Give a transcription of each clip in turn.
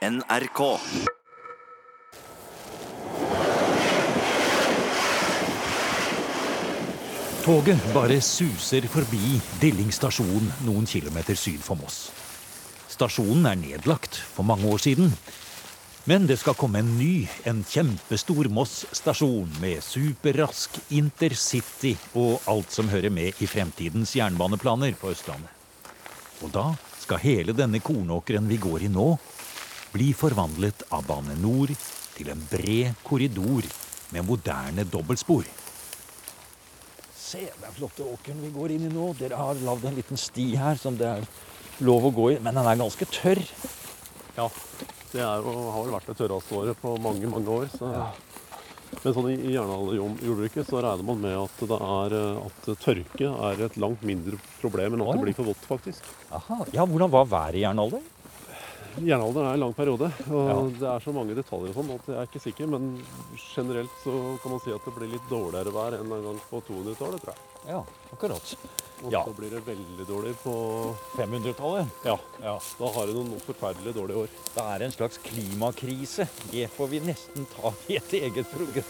NRK. Toget bare suser forbi Dilling stasjon noen kilometer syd for Moss. Stasjonen er nedlagt for mange år siden. Men det skal komme en ny, en kjempestor Moss stasjon med superrask intercity og alt som hører med i fremtidens jernbaneplaner på Østlandet. Og da skal hele denne kornåkeren vi går i nå, bli forvandlet av Bane NOR til en bred korridor med moderne dobbeltspor. Se, er flotte åkeren vi går inn i nå. Dere har lagd en liten sti her som det er lov å gå i, men den er ganske tørr. Ja, det er har vel vært det tørreste året på mange, mange år. Så. Men sånn i, i jernalderjordbruket så regner man med at, det er, eh, at tørke er et langt mindre problem enn at det blir for vått, faktisk. Aha. Ja, Hvordan var været i jernalder? Jernalderen er en lang periode, og Ja. det er så mange detaljer og sånn at jeg er ikke sikker. Men generelt så kan man si at det blir litt dårligere vær enn en gang på 200-tallet, tror jeg. Ja, akkurat. Og Ja. så blir det veldig dårlig på 500-tallet. Ja, Ja. da har du noen forferdelig dårlige år. Det er en slags klimakrise. Det får vi nesten ta i et eget program.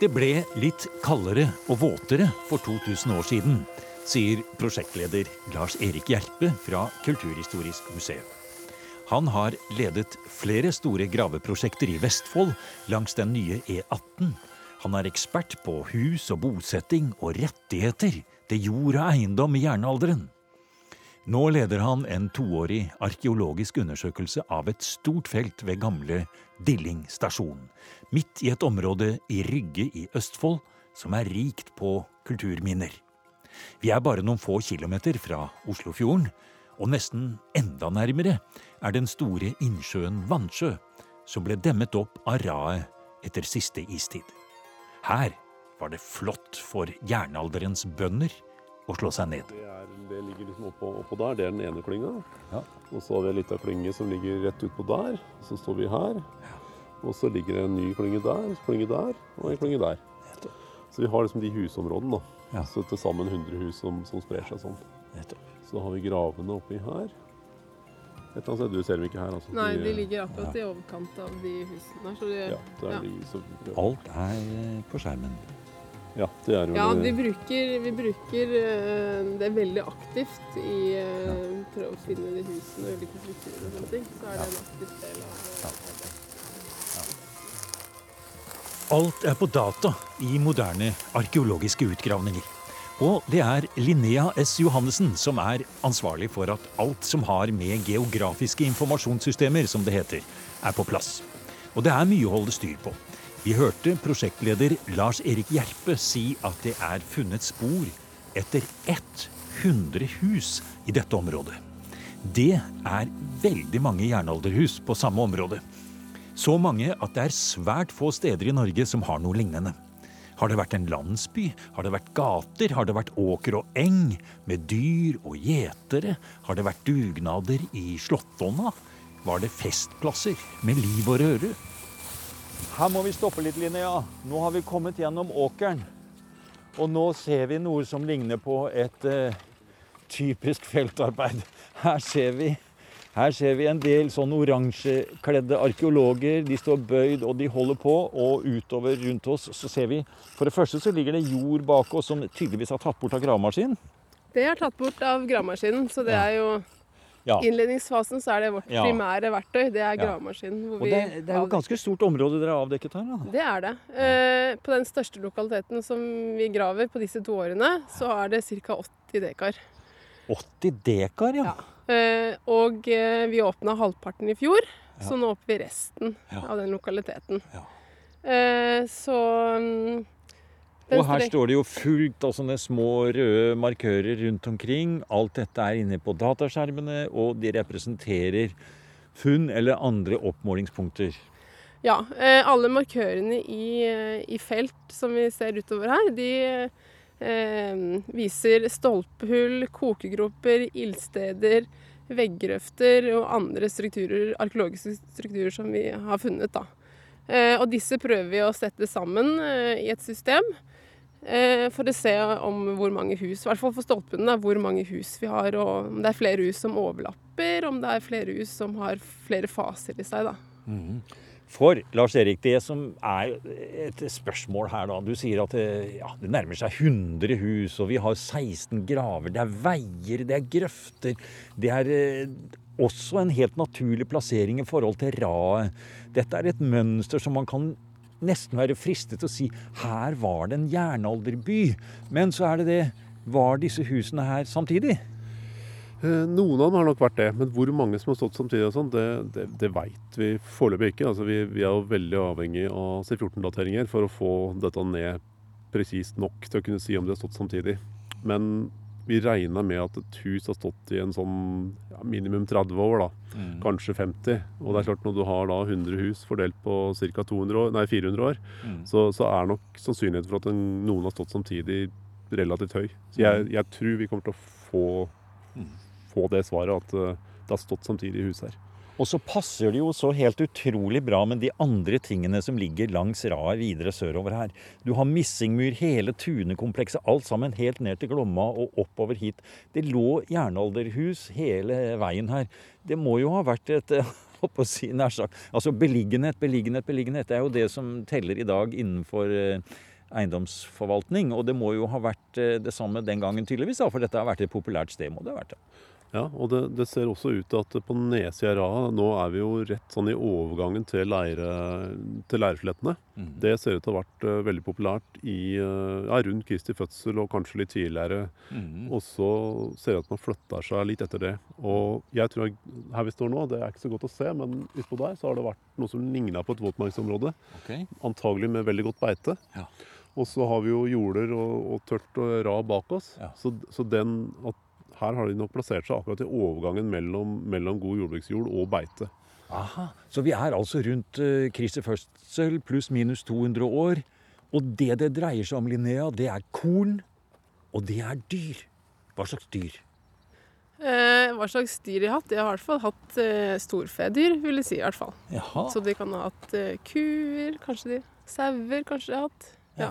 Det ble litt kaldere og våtere for 2000 år siden, sier prosjektleder Lars Erik Gjerpe fra Kulturhistorisk museum. Han har ledet flere store graveprosjekter i Vestfold langs den nye E18. Han er ekspert på hus og bosetting og rettigheter til jord og eiendom i jernalderen. Nå leder han en toårig arkeologisk undersøkelse av et stort felt ved gamle Dilling stasjon, midt i et område i Rygge i Østfold som er rikt på kulturminner. Vi er bare noen få kilometer fra Oslofjorden, og nesten enda nærmere er den store innsjøen Vannsjø, som ble demmet opp av raet etter siste istid. Her var det flott for jernalderens bønder å slå seg ned. Det, er, det ligger liksom oppå, oppå der. Det er den ene klynga. Ja. Og så har vi ei lita klynge som ligger rett utpå der. Så står vi her. Og så ligger det en ny klynge der, klynge der og en klynge der. Så vi har liksom de husområdene. da. Ja. Så til sammen 100 hus som, som sprer seg sånn. Så har vi gravene oppi her. Et eller annet sted. Du ser dem ikke her. altså. Nei, de ligger akkurat i overkant av de husene. Så de, Ja, der ja. de, så, Alt er eh, på skjermen. ja, det er jo Ja, det- vi bruker, vi bruker eh, det veldig aktivt i ja. prøve å finne de husene og ulike strukturer og sånne ting. Så er det en aktiv del av det. Alt er på data i moderne arkeologiske utgravninger. Og det er Linnea S. Johannessen som er ansvarlig for at alt som har med geografiske informasjonssystemer, som det heter, er på plass. Og det er mye å holde styr på. Vi hørte prosjektleder Lars Erik Gjerpe si at det er funnet spor etter 100 hus i dette området. Det er veldig mange jernalderhus på samme område. Så mange at det er svært få steder i Norge som har noe lignende. Har det vært en landsby? Har det vært gater? Har det vært åker og eng med dyr og gjetere? Har det vært dugnader i Slåttonna? Var det festplasser med liv og røre? Her må vi stoppe litt, Linnea. Nå har vi kommet gjennom åkeren. Og nå ser vi noe som ligner på et eh, typisk feltarbeid. Her ser vi her ser vi en del sånn oransjekledde arkeologer. De står bøyd og de holder på. Og utover rundt oss så ser vi For det første så ligger det jord bak oss som tydeligvis har tatt bort av gravemaskinen. Det er tatt bort av gravemaskinen, så det Ja. er jo Ja. Innledningsfasen så er det vårt Ja. primære verktøy. Det er gravemaskinen. Og det, det er jo et ganske stort område dere har avdekket her. da. Det er det. Eh, på den største lokaliteten som vi graver på disse to årene, så er det ca. 80 dekar. 80 dekar, ja. Ja. Eh, og eh, vi åpna halvparten i fjor, så nå åpner vi resten Ja. av den lokaliteten. Ja. Eh, så mm, Og her står det jo fullt av sånne små røde markører rundt omkring. Alt dette er inne på dataskjermene, og de representerer funn eller andre oppmålingspunkter. Ja. Eh, alle markørene i, i felt som vi ser utover her, de viser stolpehull, kokegroper, ildsteder, veggrøfter og andre strukturer, arkeologiske strukturer som vi har funnet. Da. Eh, og disse prøver vi å sette sammen eh, i et system. eh, for å se om hvor mange hus, i hvert fall for stolpene, hvor mange hus vi har, og om det er flere hus som overlapper, om det er flere hus som har flere faser i seg. da. Mm. For Lars Erik, det som er et spørsmål her, da. Du sier at det, ja, det nærmer seg 100 hus, og vi har 16 graver. Det er veier, det er grøfter. Det er eh, også en helt naturlig plassering i forhold til raet. Dette er et mønster som man kan nesten være fristet til å si her var det en jernalderby. Men så er det det Var disse husene her samtidig? Eh, Noen av dem har nok vært det, men hvor mange som har stått samtidig, og sånt, det, det, det veit vi foreløpig ikke. Altså, vi, vi er jo veldig avhengig av C14-dateringer for å få dette ned presist nok til å kunne si om de har stått samtidig. Men vi regner med at et hus har stått i en sånn ja, minimum 30 år, da. kanskje 50. Og det er klart når du har da 100 hus fordelt på ca. 400 år, Mm. så, så er nok sannsynligheten for at en, noen har stått samtidig relativt høy. Så jeg, jeg tror vi kommer til å få, få det svaret at eh, det har stått samtidig i hus her. Og så passer det jo så helt utrolig bra med de andre tingene som ligger langs raet videre sørover her. Du har Missingmyr, hele Tunekomplekset, alt sammen helt ned til Glomma og oppover hit. Det lå jernalderhus hele veien her. Det må jo ha vært et eh, på si nær sagt, Altså beliggenhet, beliggenhet, beliggenhet. Det er jo det som teller i dag innenfor eh, eiendomsforvaltning. Og det må jo ha vært det samme den gangen, tydeligvis, for dette har vært et populært sted. må det ha vært det. Ja, og det, det ser også ut til at på nedsida av raet, nå er vi jo rett sånn i overgangen til, leire, til leirslettene. Det ser ut til å ha vært uh, veldig populært i, uh, ja, rundt Kristi fødsel og kanskje litt tidligere. Og så ser det ut til at man flytter seg litt etter det. Og jeg tror her vi står nå, det er ikke så godt å se, men utpå der så har det vært noe som ligna på et våtmarksområde. Antagelig med veldig godt beite. Ja. Og så har vi jo jorder og, og tørt og ra bak oss. Ja. Så, så den at her har de nok plassert seg akkurat i overgangen mellom, mellom god jordbruksjord og beite. Aha, Så vi er altså rundt uh, Kristi fødsel pluss minus 200 år. Og det det dreier seg om, Linnea, det er korn, og det er dyr. Hva slags dyr? Eh, hva slags dyr de har hatt? De har i hvert fall hatt eh, storfedyr, vil jeg si. i hvert fall. Jaha. Så de kan ha hatt eh, kuer, kanskje de. Sauer, kanskje de har hatt. Ja. Ja.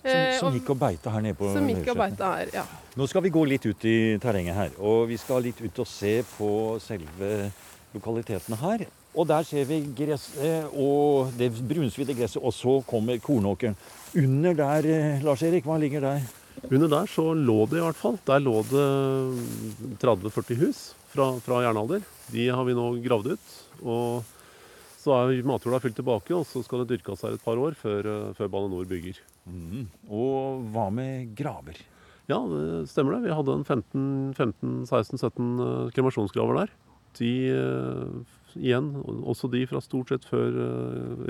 Som, Eh, som gikk og beita her nede på Som gikk og beita her, ja. Nå skal vi gå litt ut i terrenget her, og vi skal litt ut og se på selve lokalitetene her. Og der ser vi gresset og det brunsvidde gresset, og så kommer kornåkeren. Under der, eh, Lars Erik, hva ligger der? Under der så lå det i hvert fall. Der lå det 30-40 hus fra, fra jernalder. De har vi nå gravd ut. Og så er matjorda fylt tilbake, og så skal det dyrkes her et par år før, eh, før Bane Nor bygger. Mm. Og hva med graver? Ja, det stemmer det. Vi hadde en 15-16-17 eh, kremasjonsgraver der. De eh, igjen, også de fra stort sett før,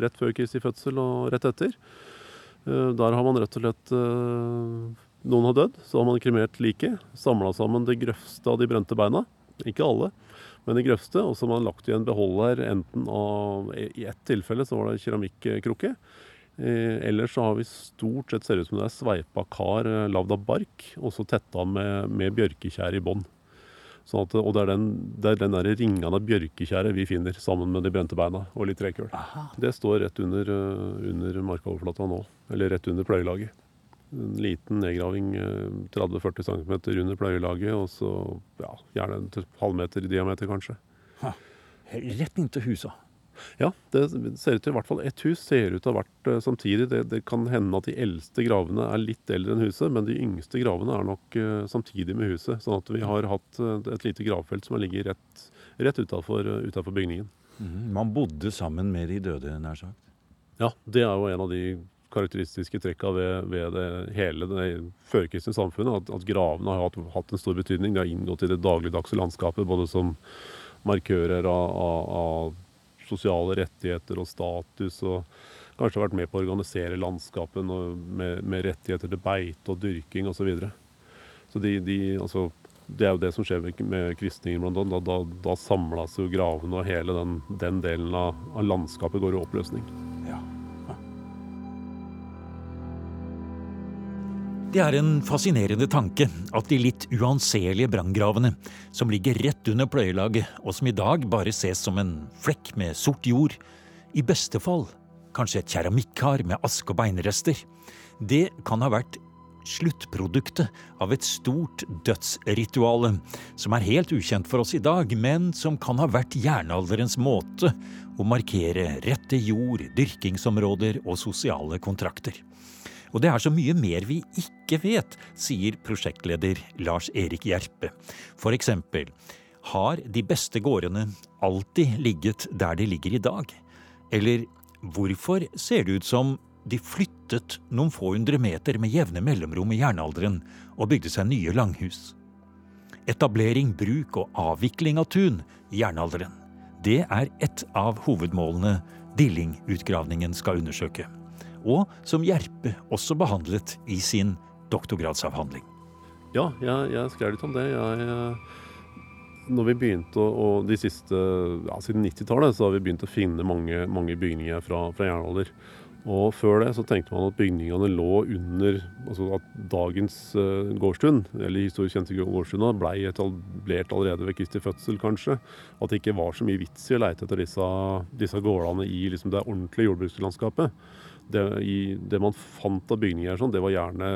rett før Kristi fødsel og rett etter. Der har man rett og slett Noen har dødd, så har man kremert liket. Samla sammen det grøvste av de brente beina. Ikke alle, men det grøvste. Og så har man lagt i en beholder enten av I ett tilfelle så var det keramikkrukke. Eh, ellers så har vi stort sett ser ut som det er sveipa kar eh, lagd av bark, og så tetta med, med bjørketjære i bånn. Sånn at, og det er den, det er den der ringene av bjørketjære vi finner, sammen med de brente beina og litt trekull. Det står rett under, eh, under markoverflata nå, eller rett under pløyelaget. En liten nedgraving eh, 30-40 cm under pløyelaget, og så ja, gjerne en halvmeter i diameter, kanskje. Rett inntil husa. Ja, det ser ut til i hvert fall ett hus ser ut til å ha vært eh, samtidig. Det, det kan hende at de eldste gravene er litt eldre enn huset, men de yngste gravene er nok eh, samtidig med huset. Sånn at vi har hatt eh, et lite gravfelt som har ligget rett, rett utafor bygningen. Mm, Man bodde sammen med de døde, nær sagt. Ja, det er jo en av de karakteristiske trekka ved, ved det hele det førkristne samfunnet. At, at gravene har hatt, hatt en stor betydning. De har inngått i det dagligdagse landskapet, både som markører av, av, av sosiale rettigheter og status. og Kanskje vært med på å organisere landskapet med, med rettigheter til beite og dyrking osv. Så, videre. så de, de, altså, det er jo det som skjer med, med kristninger. blant annet. Da, da, da samles jo gravene, og hele den, den delen av, av landskapet går i oppløsning. Det er en fascinerende tanke at de litt uanselige branngravene, som ligger rett under pløyelaget, og som i dag bare ses som en flekk med sort jord, i beste fall kanskje et keramikkar med aske- og beinrester, Det kan ha vært sluttproduktet av et stort dødsrituale som er helt ukjent for oss i dag, men som kan ha vært jernalderens måte å markere rette jord, dyrkingsområder og sosiale kontrakter. Og det er så mye mer vi ikke vet, sier prosjektleder Lars Erik Gjerpe. For eksempel, har de beste gårdene alltid ligget der de ligger i dag? Eller hvorfor ser det ut som de flyttet noen få hundre meter med jevne mellomrom i jernalderen og bygde seg nye langhus? Etablering, bruk og avvikling av tun i jernalderen. Det er ett av hovedmålene Dilling-utgravningen skal undersøke og som Gjerpe også behandlet i sin doktorgradsavhandling. Ja, jeg, jeg skrev litt om det. Jeg, eh, når vi begynte å, de siste, ja, Siden 90-tallet har vi begynt å finne mange, mange bygninger fra, fra jernalder. Og før det så tenkte man at bygningene lå under altså At dagens uh, gårdstun, eller historisk kjente gårdstuna, ble etablert allerede ved Kristi fødsel, kanskje. At det ikke var så mye vits i å leite etter disse, disse gårdene i liksom, det ordentlige jordbrukslandskapet det, det, man fant av bygninger, sånn, det var gjerne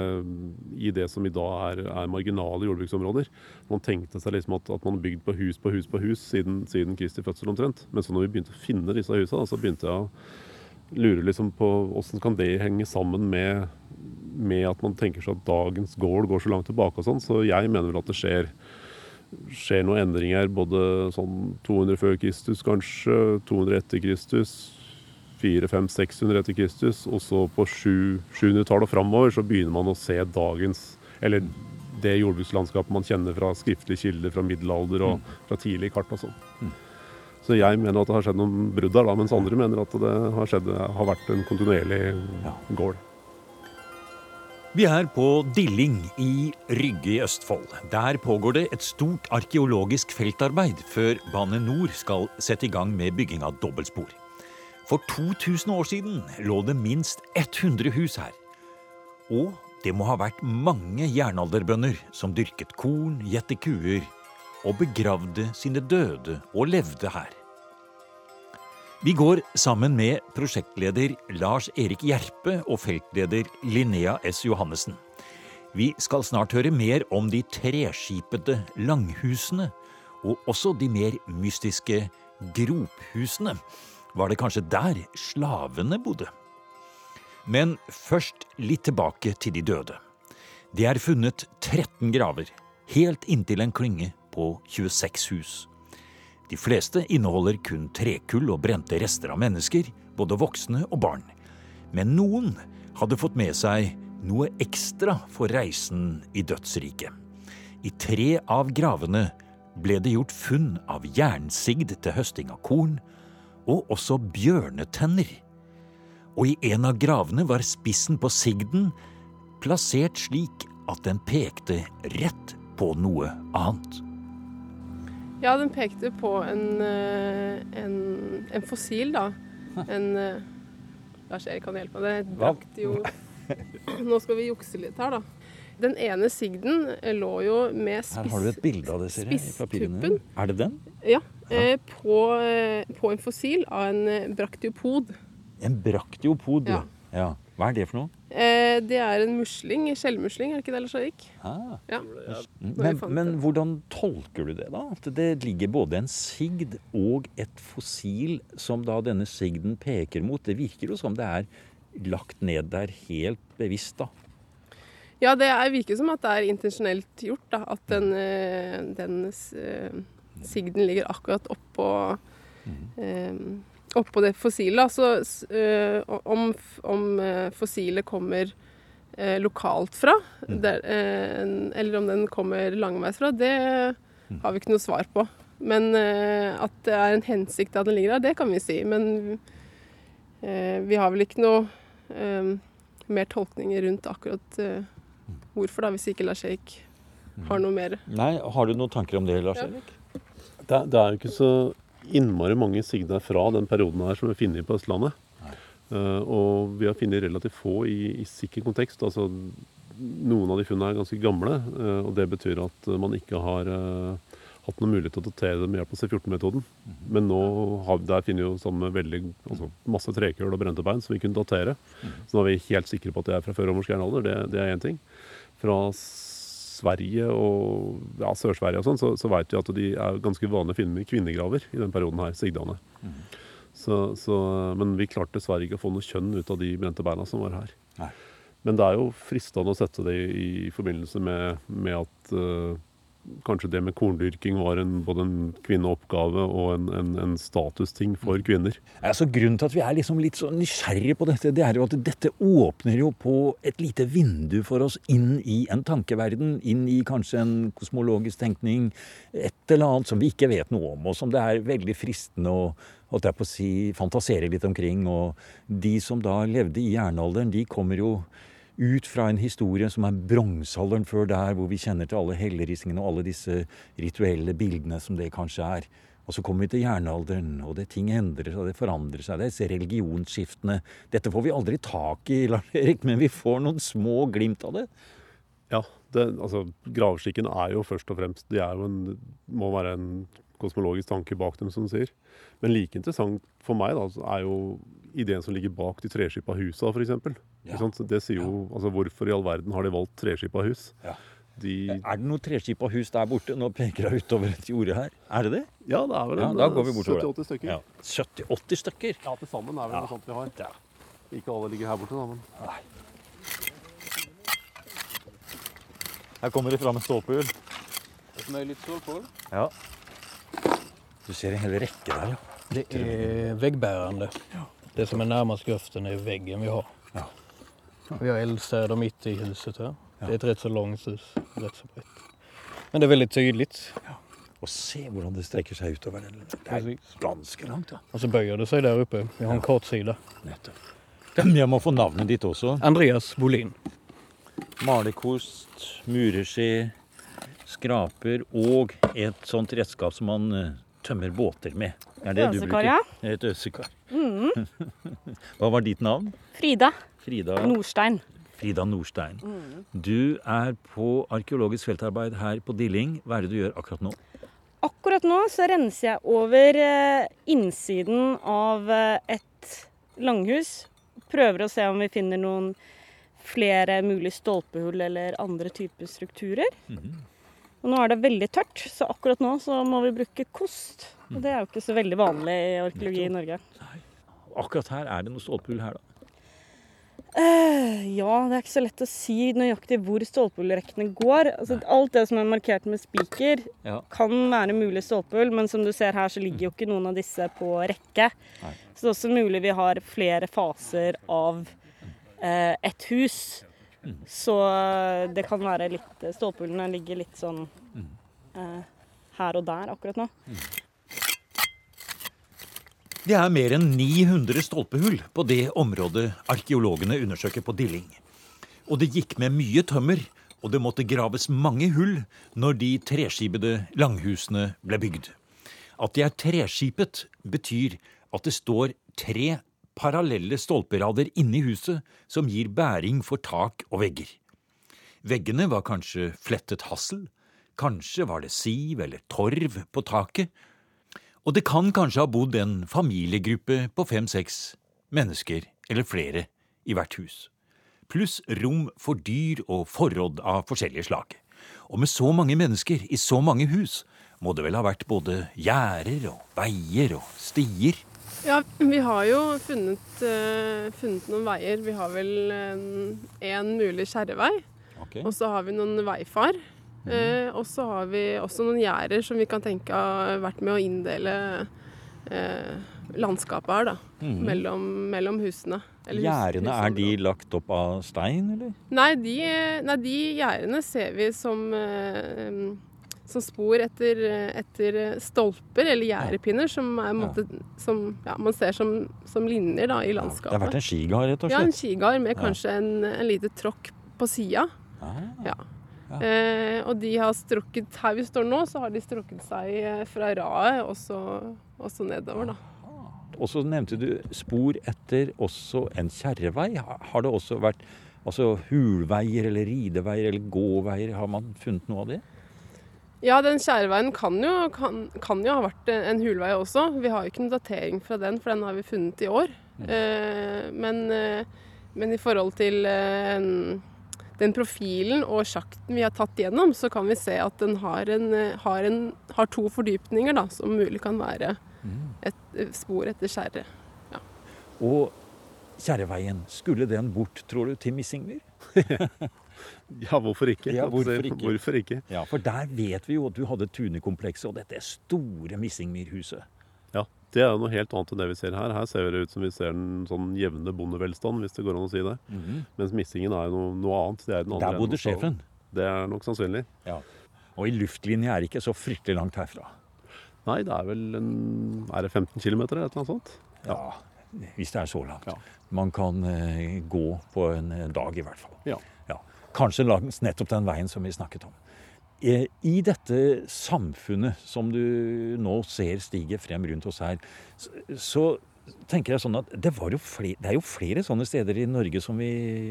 i det som i dag er, er marginale jordbruksområder. Man tenkte seg liksom at, at man bygd på hus på hus på hus siden, siden Kristi fødsel omtrent. Men så når vi begynte å finne disse husene, så begynte jeg å lure liksom på åssen kan det henge sammen med, med, at man tenker seg at dagens gård går så langt tilbake og sånn. Så jeg mener vel at det skjer skjer noen endringer både sånn 200 før Kristus kanskje, 200 etter Kristus, 400-500-600 etter Kristus. Og så på 700-tallet og framover så begynner man å se dagens Eller det jordbrukslandskapet man kjenner fra skriftlige kilder fra middelalder og mm. fra tidlig kart og sånn. Mm. Så jeg mener at det har skjedd noen brudd der, mens andre mener at det har, skjedd, har vært en kontinuerlig gård. Vi er på Dilling i Rygge i Østfold. Der pågår det et stort arkeologisk feltarbeid før Bane NOR skal sette i gang med bygging av dobbeltspor. For 2000 år siden lå det minst 100 hus her. Og det må ha vært mange jernalderbønder som dyrket korn, gjette kuer og begravde sine døde og levde her. Vi går sammen med prosjektleder Lars Erik Gjerpe og feltleder Linnea S. Johannessen. Vi skal snart høre mer om de treskipete langhusene, og også de mer mystiske grophusene var det kanskje der slavene bodde. Men først litt tilbake til de døde. Det er funnet 13 graver, helt inntil en klynge på 26 hus. De fleste inneholder kun trekull og brente rester av mennesker, både voksne og barn. Men noen hadde fått med seg noe ekstra for reisen i dødsriket. I tre av gravene ble det gjort funn av jernsigd til høsting av korn, og også bjørnetenner. Og i en av gravene var spissen på sigden plassert slik at den pekte rett på noe annet. Ja, den pekte på en, eh, en, en fossil, da. En eh, Lars Erik kan hjelpe meg. Det brakte jo Nå skal vi jukse litt her, da. Den ene sigden lå jo med spiss, Her har du et bilde av det, ser jeg, i papirene. Er det den? Ja. Eh, på, eh, på, en fossil av en eh, braktiopod. En braktiopod, ja. ja. Hva er det for noe? Eh, det er en musling. Skjellmusling, er det ikke det, Lars Erik? Ah. Ja. Men, men, hvordan tolker du det, da? At det ligger både en sigd og et fossil som da denne sigden peker mot. Det virker jo som det er lagt ned der helt bevisst, da. Ja, det virker som at det er intensjonelt gjort. da, At den, den sigden ligger akkurat oppå eh, oppå det fossile. Så eh, om, om eh, fossilet kommer eh, lokalt fra, mm. der, eh, eller om den kommer langveisfra, det mm. har vi ikke noe svar på. Men eh, at det er en hensikt at den ligger der, det kan vi si. Men vi har vel ikke noe mer tolkninger rundt akkurat mm. Hvorfor, da, hvis ikke Lars Erik har noe mer. Nei, Har du noen tanker om det, Lars Erik? Det, det er jo ikke så innmari mange signer fra den perioden her som vi finner på Østlandet. Uh, og vi har funnet relativt få i, i, sikker kontekst. altså Noen av de funnene er ganske gamle, uh, og det betyr at man ikke har, uh, hatt noen mulighet til å datere det med hjelp av C14-metoden. Men nå har, der finner jo sammen med veldig, altså masse trekøl og brente bein som vi kunne datere. Så nå er vi helt sikre på at det er fra før romersk jernalder. Det, det er én ting. Fra Sverige og ja, Sør-Sverige og sånn, så, så veit vi at de er ganske vanlige å finne med kvinnegraver i den perioden her, sigdane. Så, så, men vi klarte dessverre ikke å få noe kjønn ut av de brente beina som var her. Nei. Men det er jo fristende å sette det i, i forbindelse med, med at eh, kanskje det med korndyrking var en, både en kvinneoppgave og en, en, en statusting for kvinner. Altså, grunnen til at vi er liksom litt så nysgjerrige på dette, det er jo at dette åpner jo på et lite vindu for oss inn i en tankeverden, inn i kanskje en kosmologisk tenkning, et eller annet som vi ikke vet noe om, og som det er veldig fristende å holdt jeg si, fantasere litt omkring. Og de som da levde i jernalderen, de kommer jo ut fra en historie som er bronsealderen før der, hvor vi kjenner til alle helleristningene og alle disse rituelle bildene som det kanskje er. Og så kommer vi til jernalderen, og det ting endrer seg, det forandrer seg. Det er religionsskiftene. Dette får vi aldri tak i, Lars Erik, men vi får noen små glimt av det. Ja, det, altså Gravskikken er jo først og fremst Det er jo en, må være en kosmologisk tanke bak dem, som du sier. Men like interessant for meg da, er jo ideen som ligger bak de treskipa husa, f.eks. Ja. Det sier jo altså Hvorfor i all verden har de valgt treskipa hus? Ja. De, Er det noe treskipa hus der borte? Nå peker jeg utover et jorde her. Er det det? ja, det er vel Ja, da går vi bortover det. 70-80 stykker. Ja. 70-80 stykker. Ja, til sammen er vel Ja. noe sånt vi har. Ja. Ikke alle ligger her borte, da, men Her kommer det fram en stålpull. Et litt stålpål. Ja. Du ser en hel rekke der, ja. Det er veggbærende. Det som er nærmest grøften, er veggen vi har. Ja. Vi har eldstäder midt i huset her. Ja. Det er et rett så langt hus, Rett så bredt. Men det er veldig tydelig. Ja. Og se hvordan det strekker seg utover. Det er ganske langt, ja. Og så bøyer det seg der oppe. Vi har en kortsida. Nettopp. Jeg må få navnet ditt også. Andreas Bolin. Malerkost, murerskje, skraper og et sånt redskap som man eh, tømmer båter med. Er det du Øsekar, ja. Et øsekar. Hva var ditt navn? Frida Frida Nordstein. Frida Nordstein. Du er på arkeologisk feltarbeid her på Dilling. Hva er det du gjør akkurat nå? Akkurat nå så renser jeg over eh, innsiden av eh, et langhus. Prøver å se om vi finner noen flere mulige stolpehull eller andre typer strukturer. Og nå er det veldig tørt, så akkurat nå så må vi bruke kost. Og det er jo ikke så veldig vanlig i arkeologi i Norge. Akkurat her er det noe stålpull her, da. Uh, ja, det er ikke så lett å si nøyaktig hvor stålpullrekkene går. Altså, alt det som er markert med spiker, Ja. kan være mulig stålpull, men som du ser her, så ligger jo ikke noen av disse på rekke. Nei. Så det er også mulig vi har flere faser av uh, et hus. Så eh, det kan være litt Stolpehullene ligger litt sånn eh, her og der akkurat nå. Det er mer enn 900 stolpehull på det området arkeologene undersøker på Dilling. Og det gikk med mye tømmer, og det måtte graves mange hull når de treskipede langhusene ble bygd. At de er treskipet, betyr at det står tre parallelle stolperader inni huset som gir bæring for tak og vegger. Veggene var kanskje flettet hassel, kanskje var det siv eller torv på taket, og det kan kanskje ha bodd en familiegruppe på fem-seks mennesker eller flere i hvert hus. Pluss rom for dyr og forråd av forskjellige slag. Og med så mange mennesker i så mange hus må det vel ha vært både gjerder og veier og stier. Ja, vi har jo funnet, uh, funnet noen veier. Vi har vel én mulig kjerrevei, og så har vi noen veifar. Eh, og så har vi også noen gjerder som vi kan tenke har vært med å inndele uh, landskapet her, da. Mellom, mellom husene. Hus- Gjerdene, er de lagt opp av stein, eller? Nei, de, nei, de gjerdene ser vi som, eh, som spor etter, etter stolper eller gjerdepinner, som, er, en måte, som ja, man ser som, som linjer da, i Det har vært en skigard, rett og slett? Ja, en skigard med Ja. kanskje en, en lite tråkk på sida. Ah, Ja. Ja. Eh, og de har strukket Her vi står nå, så har de strukket seg eh, fra raet og så, og nedover, da. Og så nevnte du spor etter også en kjerrevei. Har det også vært altså, hulveier eller rideveier eller gåveier? Har man funnet noe av det? Ja, den skjæreveien kan jo, kan, kan jo ha vært en hulvei også. Vi har jo ikke noen datering fra den, for den har vi funnet i år. Eh, men, eh, men i forhold til eh, den profilen og sjakten vi har tatt gjennom, så kan vi se at den har, en, eh, har, en, har to fordypninger da, som mulig kan være et eh, spor etter skjæret. Og Kjerreveien, skulle den bort, tror du, til Missingmyr? Ja, hvorfor ikke? Ja, hvorfor ikke? Hvorfor ikke? Ja, for der vet vi jo at du hadde Tunekomplekset og dette store Missingmyrhuset. Ja, Det er jo noe helt annet enn det vi ser her. Her ser det ut som vi ser en sånn jevne bondevelstand, hvis det går an å si det. Mens Missingen er jo noe, noe annet. Det er den andre Der bodde sjefen. Det er nok sannsynlig. Ja. Og i luftlinje er det ikke så fryktelig langt herfra. Nei, det er vel en Er det 15 km eller annet sånt? Ja, hvis det er så langt. Ja. Man kan eh, gå på en eh, dag, i hvert fall. Ja. Kanskje langs nettopp den veien som vi snakket om. Eh, I dette samfunnet som du nå ser stige frem rundt oss her, så, så tenker jeg sånn at det, flere, det er jo flere sånne steder i Norge som vi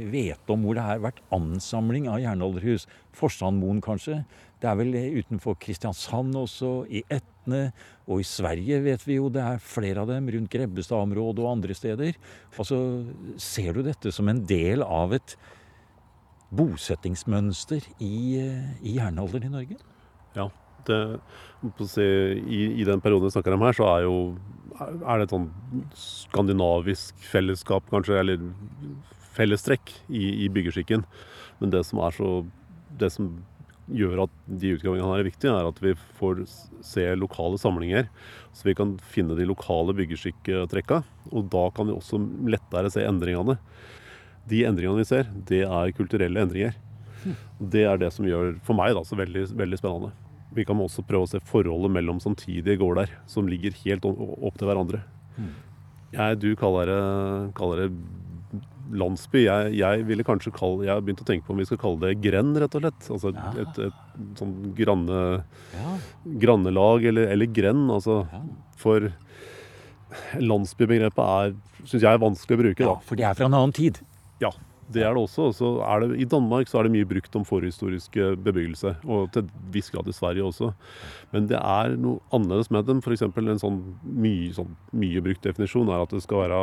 vet om hvor det har vært ansamling av jernalderhus. Forsandmoen kanskje. Det er vel utenfor Kristiansand også, i Etne. Og i Sverige vet vi jo det er flere av dem, rundt Grebbestad-området og andre steder. Altså, Ser du dette som en del av et bosettingsmønster i, eh, i jernalderen i Norge? Ja. Det, si, i, I den perioden vi snakker om her, så er jo er det et sånn skandinavisk fellesskap, kanskje, eller fellestrekk i, i byggeskikken. Men det som er så Det som gjør at de utgravingene her er viktige, er at vi får se lokale samlinger. Så vi kan finne de lokale byggeskikktrekka. Og da kan vi også lettere se endringene. De endringene vi ser, det er kulturelle endringer. Det er det som gjør, for meg, da, så veldig, veldig spennende. Vi kan også prøve å se forholdet mellom samtidige gårder, som ligger helt opp til hverandre. Jeg, du kaller det, kaller det landsby. Jeg, jeg ville kanskje kalle, jeg har begynt å tenke på om vi skal kalle det grend, rett og slett. Altså et, Ja. et, et sånn granne, Ja. grannelag, eller, eller grend. Altså, Ja. For landsbybegrepet er, syns jeg, er vanskelig å bruke. ja, for det er fra en annen tid. Ja, det er det også. Så er det, I Danmark så er det mye brukt om forhistorisk bebyggelse, og til en viss grad i Sverige også. Men det er noe annerledes med dem. F.eks. en sånn mye, sånn mye brukt definisjon er at det skal være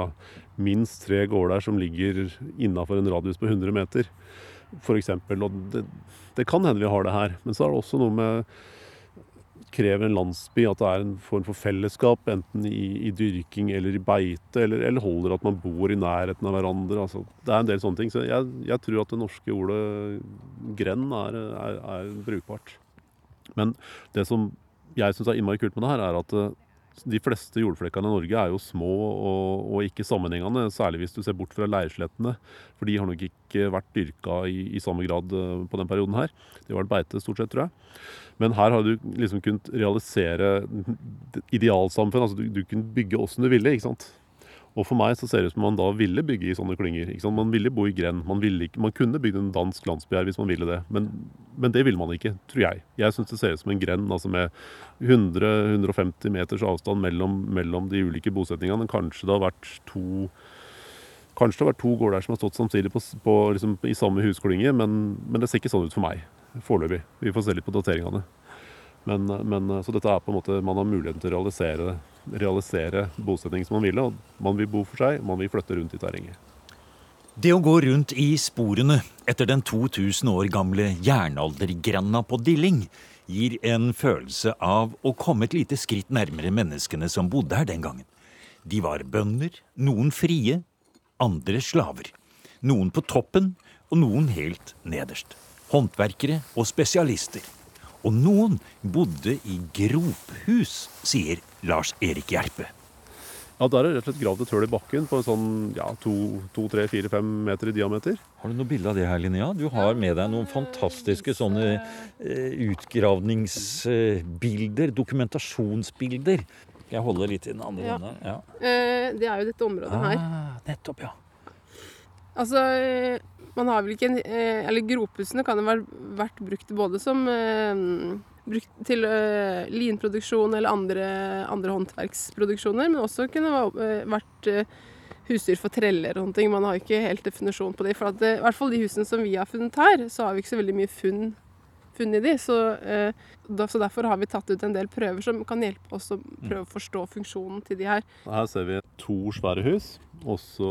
minst tre gårder som ligger innafor en radius på 100 meter. For eksempel, og det, det kan hende vi har det her, men så er det også noe med krever en landsby at det er en form for fellesskap, enten i, i dyrking eller i beite, eller, eller holder at man bor i nærheten av hverandre. Altså, det er en del sånne ting. Så jeg, jeg tror at det norske ordet grend er, er, er brukbart. Men det som jeg syns er innmari kult med det her, er at de fleste jordflekkene i Norge er jo små og, og ikke sammenhengende, særlig hvis du ser bort fra leirslettene. For de har nok ikke vært dyrka i, i samme grad eh, på den perioden her. De har vært beite stort sett, tror jeg. Men her har du liksom kunnet realisere idealsamfunn. altså Du, du kunne bygge åssen du ville. ikke sant? Og for meg så ser det ut som man da ville bygge i sånne klynger. Man ville bo i grend. Man, man kunne bygd en dansk landsby her hvis man ville det, men, men det ville man ikke, tror jeg. Jeg syns det ser ut som en grend altså med 100-150 meters avstand mellom, mellom de ulike bosetningene. Kanskje det har vært to Kanskje det har vært to gårder som har stått samtidig på, på, liksom, i samme husklynge, men, men det ser ikke sånn ut for meg foreløpig. Vi får se litt på dateringene. Men, men, så dette er på en måte, man har muligheten til å realisere, realisere bosetning som man ville. og Man vil bo for seg, man vil flytte rundt i terrenget. Det å gå rundt i sporene etter den 2000 år gamle jernaldergrenda på Dilling gir en følelse av å komme et lite skritt nærmere menneskene som bodde her den gangen. De var bønder, noen frie, andre slaver. Noen på toppen og noen helt nederst. Håndverkere og spesialister. Og noen bodde i grophus, sier Lars Erik Gjerpe. Ja, Der er det rett og slett gravd et hull i bakken på en sånn ja, to, to, tre, fire, fem meter i diameter. Har du noe bilde av det her, Linnea? Du har med deg noen fantastiske sånne eh, utgravningsbilder, dokumentasjonsbilder. Skal jeg holde litt i den andre Ja. hånda? Ja. Eh, det er jo dette området her. Ah, nettopp, ja. Altså, eh, man har vel ikke en eh, Eller grophussene kan jo ha vært brukt både som eh, brukt til uh, linproduksjon eller andre, andre håndverksproduksjoner, men også kunne eh, vært uh, husdyr for treller og sånne. Man har ikke helt definisjon på det. For at, i hvert fall de husene som vi har funnet her, så har vi ikke så veldig mye funn, de. Så, da, så derfor har vi tatt ut en del prøver som kan hjelpe oss å prøve å forstå funksjonen til de her. Her ser vi to svære hus, og så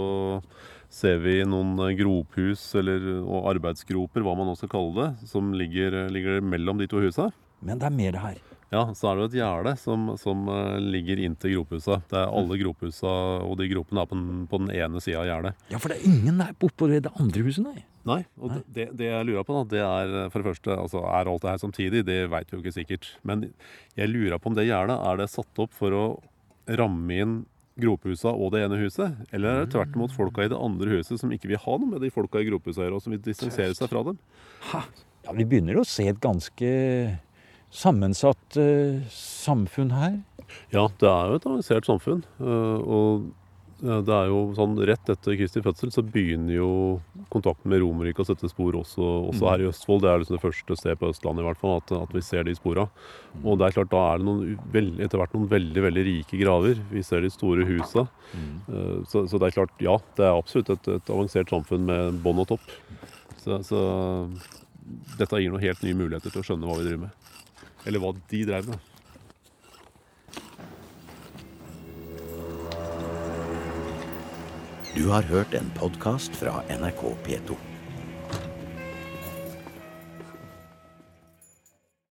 ser vi noen grophus eller, og arbeidsgroper, hva man nå skal kalle det, som ligger, ligger mellom de to husa. Men det er mer her. Ja, så er det jo et gjerde som, som eh, ligger inntil grophuset. Det er alle grophusa, og de gropene er på den, på den ene sida av gjerdet. Ja, for det er ingen der oppå det andre huset, nei. Nei, og det- Det, det jeg lurer på, da, det er eh, for det første altså, Er alt det her samtidig? Det veit vi jo ikke sikkert. Men jeg lurer på om det gjerdet er det satt opp for å ramme inn grophusa og det ene huset? Eller er det tvert imot folka i det andre huset som ikke vil ha noe med de folka i grophusa å gjøre, og som vil distansere seg fra dem? Ha. Ja, Vi begynner å se et ganske sammensatt eh, samfunn her. Ja, det er jo et avansert samfunn. eh, Og eh, det er jo sånn rett etter Kristi fødsel så begynner jo kontakten med Romerriket å sette spor også, også her i Østfold. Det er liksom det første stedet på Østlandet i hvert fall, at, at vi ser de spora. Og det er klart, da er det noen, veld, etter hvert noen veldig veldig rike graver. Vi ser de store husa. Eh, Så, så det er klart, ja, det er absolutt et, et avansert samfunn med bånd og topp. Så, så dette gir noen helt nye muligheter til å skjønne hva vi driver med. Eller hva de drev med. Du har hørt en podkast fra NRK P2.